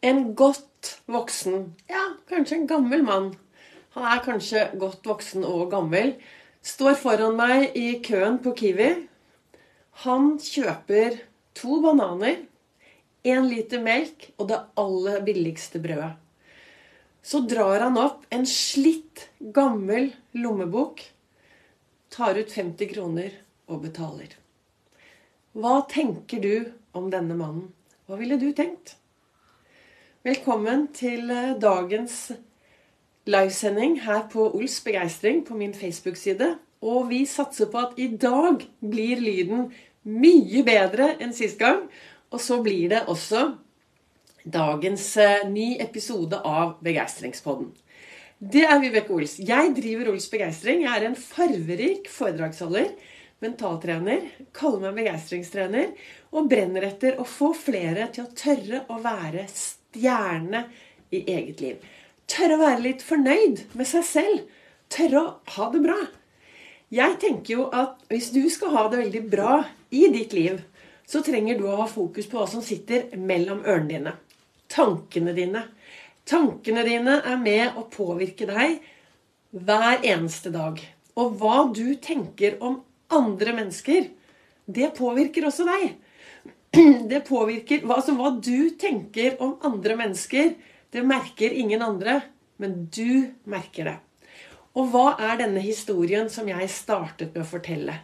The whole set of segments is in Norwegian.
En godt voksen, ja, kanskje en gammel mann, han er kanskje godt voksen og gammel, står foran meg i køen på Kiwi. Han kjøper to bananer, én liter melk og det aller billigste brødet. Så drar han opp en slitt, gammel lommebok, tar ut 50 kroner og betaler. Hva tenker du om denne mannen? Hva ville du tenkt? Velkommen til eh, dagens livesending her på Ols begeistring på min Facebook-side. Og vi satser på at i dag blir lyden mye bedre enn sist gang. Og så blir det også dagens eh, ny episode av Begeistringspodden. Det er Vibeke Ols. Jeg driver Ols Begeistring. Jeg er en farverik foredragsholder, mentaltrener, kaller meg begeistringstrener og brenner etter å få flere til å tørre å være stjerne i eget liv. Tørre å være litt fornøyd med seg selv. Tørre å ha det bra. Jeg tenker jo at hvis du skal ha det veldig bra i ditt liv, så trenger du å ha fokus på hva som sitter mellom ørene dine. Tankene dine. Tankene dine er med å påvirke deg hver eneste dag. Og hva du tenker om andre mennesker, det påvirker også deg. Det påvirker altså hva du tenker om andre mennesker. Det merker ingen andre, men du merker det. Og hva er denne historien som jeg startet med å fortelle?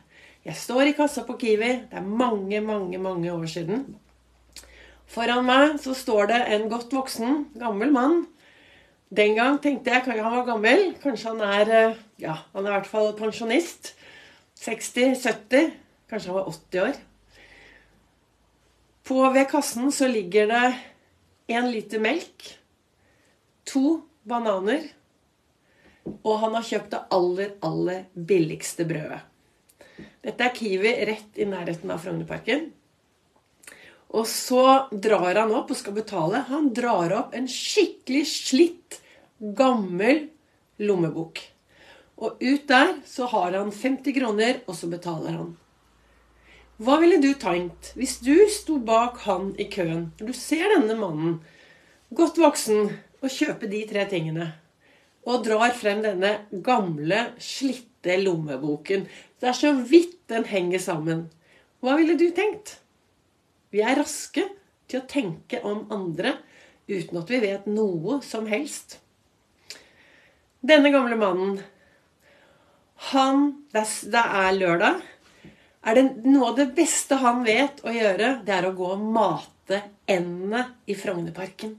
Jeg står i kassa på Kiwi. Det er mange, mange, mange år siden. Foran meg så står det en godt voksen, gammel mann. Den gang tenkte jeg han var gammel. Kanskje han er eh, ja, han er i hvert fall pensjonist. 60-70. Kanskje han var 80 år. På, ved kassen så ligger det én liter melk, to bananer, og han har kjøpt det aller, aller billigste brødet. Dette er Kiwi rett i nærheten av Frognerparken. Og så drar han opp og skal betale. Han drar opp en skikkelig slitt, gammel lommebok. Og ut der så har han 50 kroner, og så betaler han. Hva ville du tenkt hvis du sto bak han i køen, når du ser denne mannen, godt voksen, og kjøpe de tre tingene, og drar frem denne gamle, slitte lommeboken? Det er så vidt den henger sammen. Hva ville du tenkt? Vi er raske til å tenke om andre uten at vi vet noe som helst. Denne gamle mannen, han Det er lørdag er det noe av det beste han vet å gjøre, det er å gå og mate endene i Frognerparken.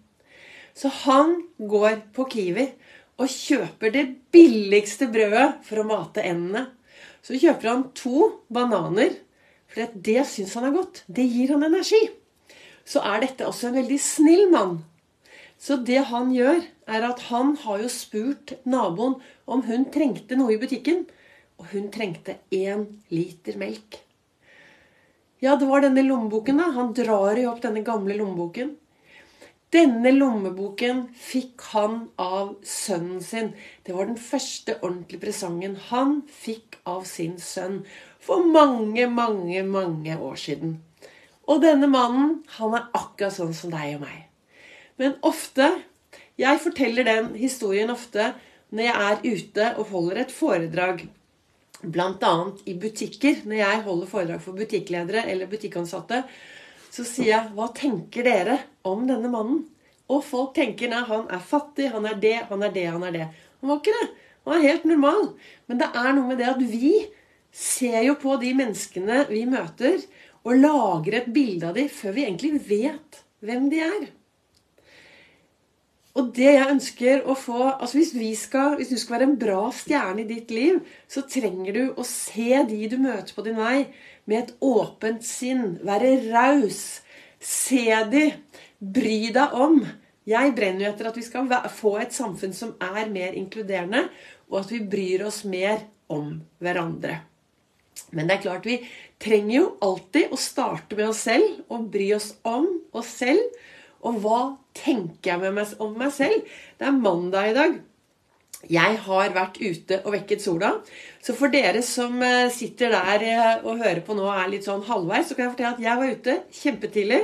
Så han går på Kiwi og kjøper det billigste brødet for å mate endene. Så kjøper han to bananer, for det syns han er godt. Det gir han energi. Så er dette også en veldig snill mann. Så det han gjør, er at han har jo spurt naboen om hun trengte noe i butikken. Og hun trengte én liter melk. Ja, det var denne lommeboken, da. Han drar jo opp denne gamle lommeboken. Denne lommeboken fikk han av sønnen sin. Det var den første ordentlige presangen han fikk av sin sønn for mange, mange, mange år siden. Og denne mannen, han er akkurat sånn som deg og meg. Men ofte Jeg forteller den historien ofte når jeg er ute og holder et foredrag bl.a. i butikker. Når jeg holder foredrag for butikkledere eller butikkansatte, så sier jeg 'Hva tenker dere om denne mannen?' Og folk tenker nei, han er fattig, han er det, han er det, han er det. Han var ikke det. Han er helt normal. Men det er noe med det at vi ser jo på de menneskene vi møter, og lager et bilde av dem før vi egentlig vet hvem de er. Og det jeg ønsker å få altså hvis, skal, hvis, du skal være en bra stjerne i ditt liv, så trenger du å se de du møter på din vei, med et åpent sinn. Være raus. Se de. Bry deg om. Jeg brenner jo etter at vi skal få et samfunn som er mer inkluderende, og at vi bryr oss mer om hverandre. Men det er klart, vi trenger jo alltid å starte med oss selv og bry oss om oss selv. Og hva tenker jeg meg om meg selv? Det er mandag i dag. Jeg har vært ute og vekket sola. Så for dere som eh, sitter der eh, og hører på nå og er litt sånn halvveis, så kan jeg fortelle at jeg var ute kjempetidlig.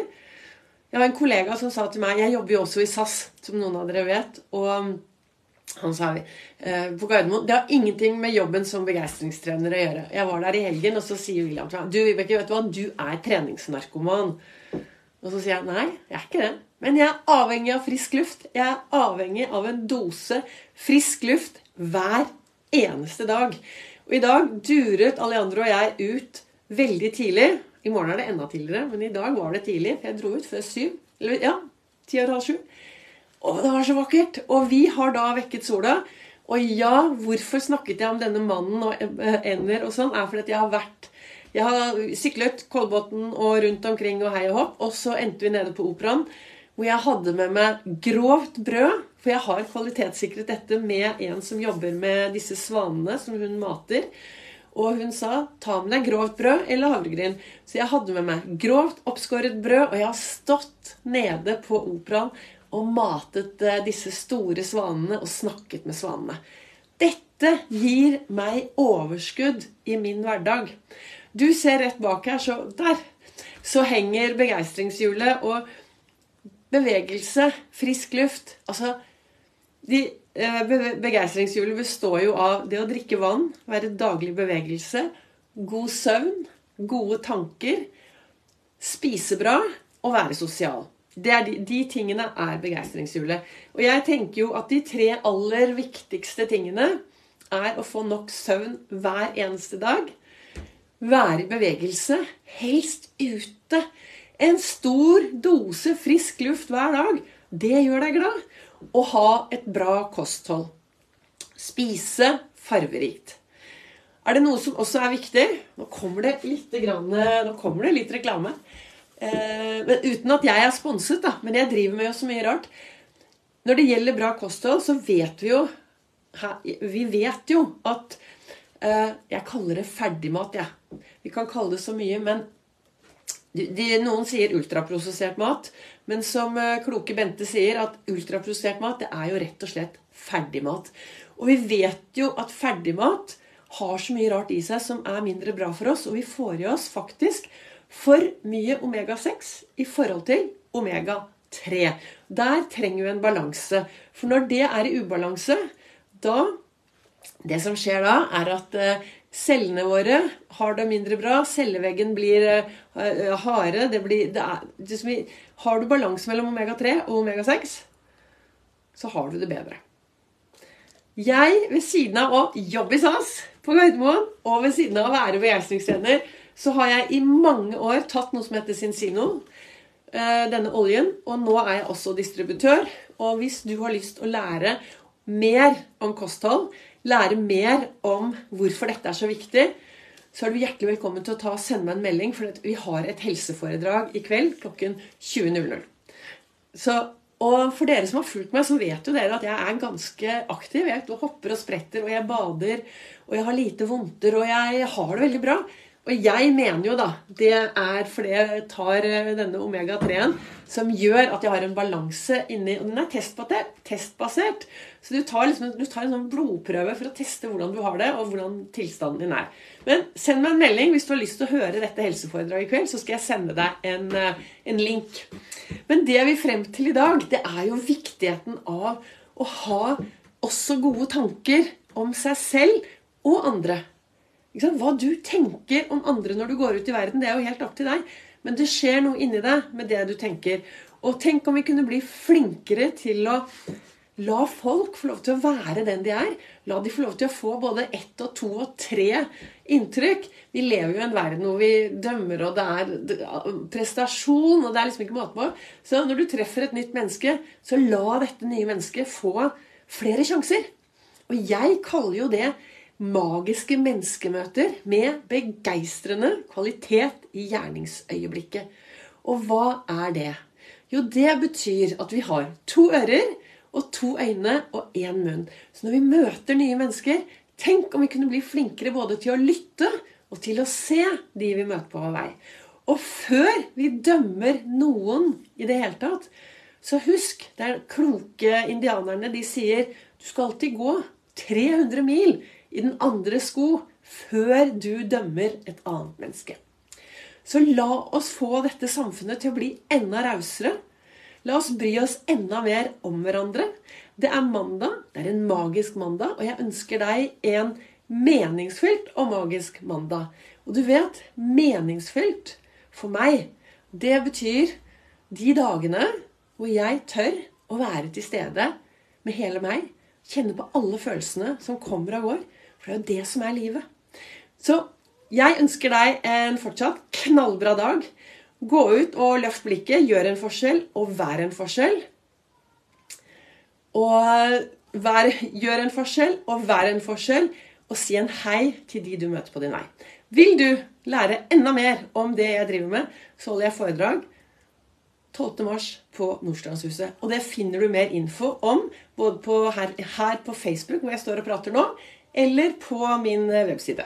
Jeg har en kollega som sa til meg Jeg jobber jo også i SAS, som noen av dere vet. Og han sa eh, på Gardermoen Det har ingenting med jobben som begeistringstrener å gjøre. Jeg var der i helgen, og så sier William til meg Du Vibeke, vet du hva? Du er treningsnarkoman. Og så sier jeg nei, jeg er ikke det. Men jeg er avhengig av frisk luft. Jeg er avhengig av en dose frisk luft hver eneste dag. Og i dag duret Alejandro og jeg ut veldig tidlig. I morgen er det enda tidligere, men i dag var det tidlig. For Jeg dro ut før syv. Eller ja, ti og halv sju. Og det var så vakkert. Og vi har da vekket sola. Og ja, hvorfor snakket jeg om denne mannen og ender og sånn? er fordi jeg har vært Jeg har syklet Kolbotn og rundt omkring og hei og hopp. Og så endte vi nede på Operaen, hvor jeg hadde med meg grovt brød. For jeg har kvalitetssikret dette med en som jobber med disse svanene som hun mater. Og hun sa ta med deg grovt brød eller havregryn. Så jeg hadde med meg grovt oppskåret brød, og jeg har stått nede på operaen og matet eh, disse store svanene og snakket med svanene. Dette gir meg overskudd i min hverdag. Du ser rett bak her, så der så henger begeistringshjulet og bevegelse, frisk luft Altså de Eh, begeistringshjulet består jo av det å drikke vann, være daglig bevegelse, god søvn, gode tanker, spise bra og være sosial. De, de, tingene er begeistringshjulet. Og jeg tenker jo at de tre aller viktigste tingene er å få nok søvn hver eneste dag. Være i bevegelse, helst ute. En stor dose frisk luft hver dag. Det gjør deg glad Og ha et bra kosthold. Spise farverikt. Er det noe som også er viktig Nå kommer det litt, grann, kommer det litt reklame. Eh, men uten at jeg er sponset, da. Men jeg driver med jo så mye rart. Når det gjelder bra kosthold, så vet vi jo Vi vet jo at eh, Jeg kaller det ferdigmat, jeg. Ja. Kan kalle det så mye, men de, de, noen sier ultraprosessert mat. Men som eh, kloke Bente sier, at ultraprosessert mat det er jo rett og slett ferdigmat. Og vi vet jo at ferdigmat har så mye rart i seg som er mindre bra for oss. Og vi får i oss faktisk for mye omega-6 i forhold til omega-3. Der trenger vi en balanse. For når det er i ubalanse, da Det som skjer da, er at eh, Cellene våre har det mindre bra. Celleveggen blir uh, harde. Det blir, det er, det har du balanse mellom omega-3 og omega-6, så har du det bedre. Jeg, ved siden av å jobbe i SAS på Gardermoen, og ved siden av å være begeistringstrener, så har jeg i mange år tatt noe som heter Sinsino. Uh, denne oljen. Og nå er jeg også distributør. Og hvis du har lyst å lære mer om kosthold, lære mer om hvorfor dette er så viktig, så er du hjertelig velkommen til å ta og sende meg en melding, for vi har et helseforedrag i kveld klokken 20.00. og for dere som har fulgt meg, så vet jo dere at jeg er ganske aktiv. Jeg hopper og spretter, og jeg bader, og jeg har lite vondter, og jeg har det veldig bra. Og jeg mener jo da det er fordi jeg tar eh, denne omega-3-en som gjør at jeg har en balanse inni Og den er testbasert. testbasert så du tar, liksom, du tar en sånn blodprøve for å teste hvordan du har det, og hvordan tilstanden din er. Men send meg en melding hvis du har lyst til å høre dette helseforedraget i kveld. Så skal jeg sende deg en, eh, en link. Men det vi frem til i dag, det er jo viktigheten av å ha også gode tanker om seg selv og andre. Hva du tenker om andre når du går ut i verden, det er jo helt opp til deg. Men det skjer noe inni deg med det du tenker. Og tenk om vi kunne bli flinkere til å la folk få lov til å være den de er. La de få lov til å få både ett og to og tre inntrykk. Vi lever jo i en verden hvor vi dømmer, og det er prestasjon, og det er liksom ikke måte på. Så når du treffer et nytt menneske, så la dette nye mennesket få flere sjanser. Og jeg kaller jo det magiske menneskemøter med begeistrende kvalitet i gjerningsøyeblikket. Og hva er det? Jo, det betyr at vi har to ører og to øyne og én munn. Så når vi møter nye mennesker, tenk om vi kunne bli flinkere både til å lytte og til å se de vi møter på vår vei. Og før vi dømmer noen i det hele tatt, så husk Det er kloke indianerne. De sier du skal alltid gå 300 mil i den andre sko før du dømmer et annet menneske. Så la oss få dette samfunnet til å bli enda rausere. La oss bry oss enda mer om hverandre. Det er mandag. Det er en magisk mandag, og jeg ønsker deg en meningsfylt og magisk mandag. Og du vet, meningsfylt for meg, det betyr de dagene hvor jeg tør å være til stede med hele meg. Kjenne på alle følelsene som kommer og går. For det er jo det som er livet. Så jeg ønsker deg en fortsatt knallbra dag. Gå ut og løft blikket, gjør en forskjell og vær en forskjell. Og vær, gjør en forskjell og vær en forskjell, og si en hei til de du møter på din vei. Vil du lære enda mer om det jeg driver med, så holder jeg foredrag 12. mars på Nordstrandshuset. Og det finner du mer info om både på her, her på Facebook, hvor jeg står og prater nå, eller på min webside.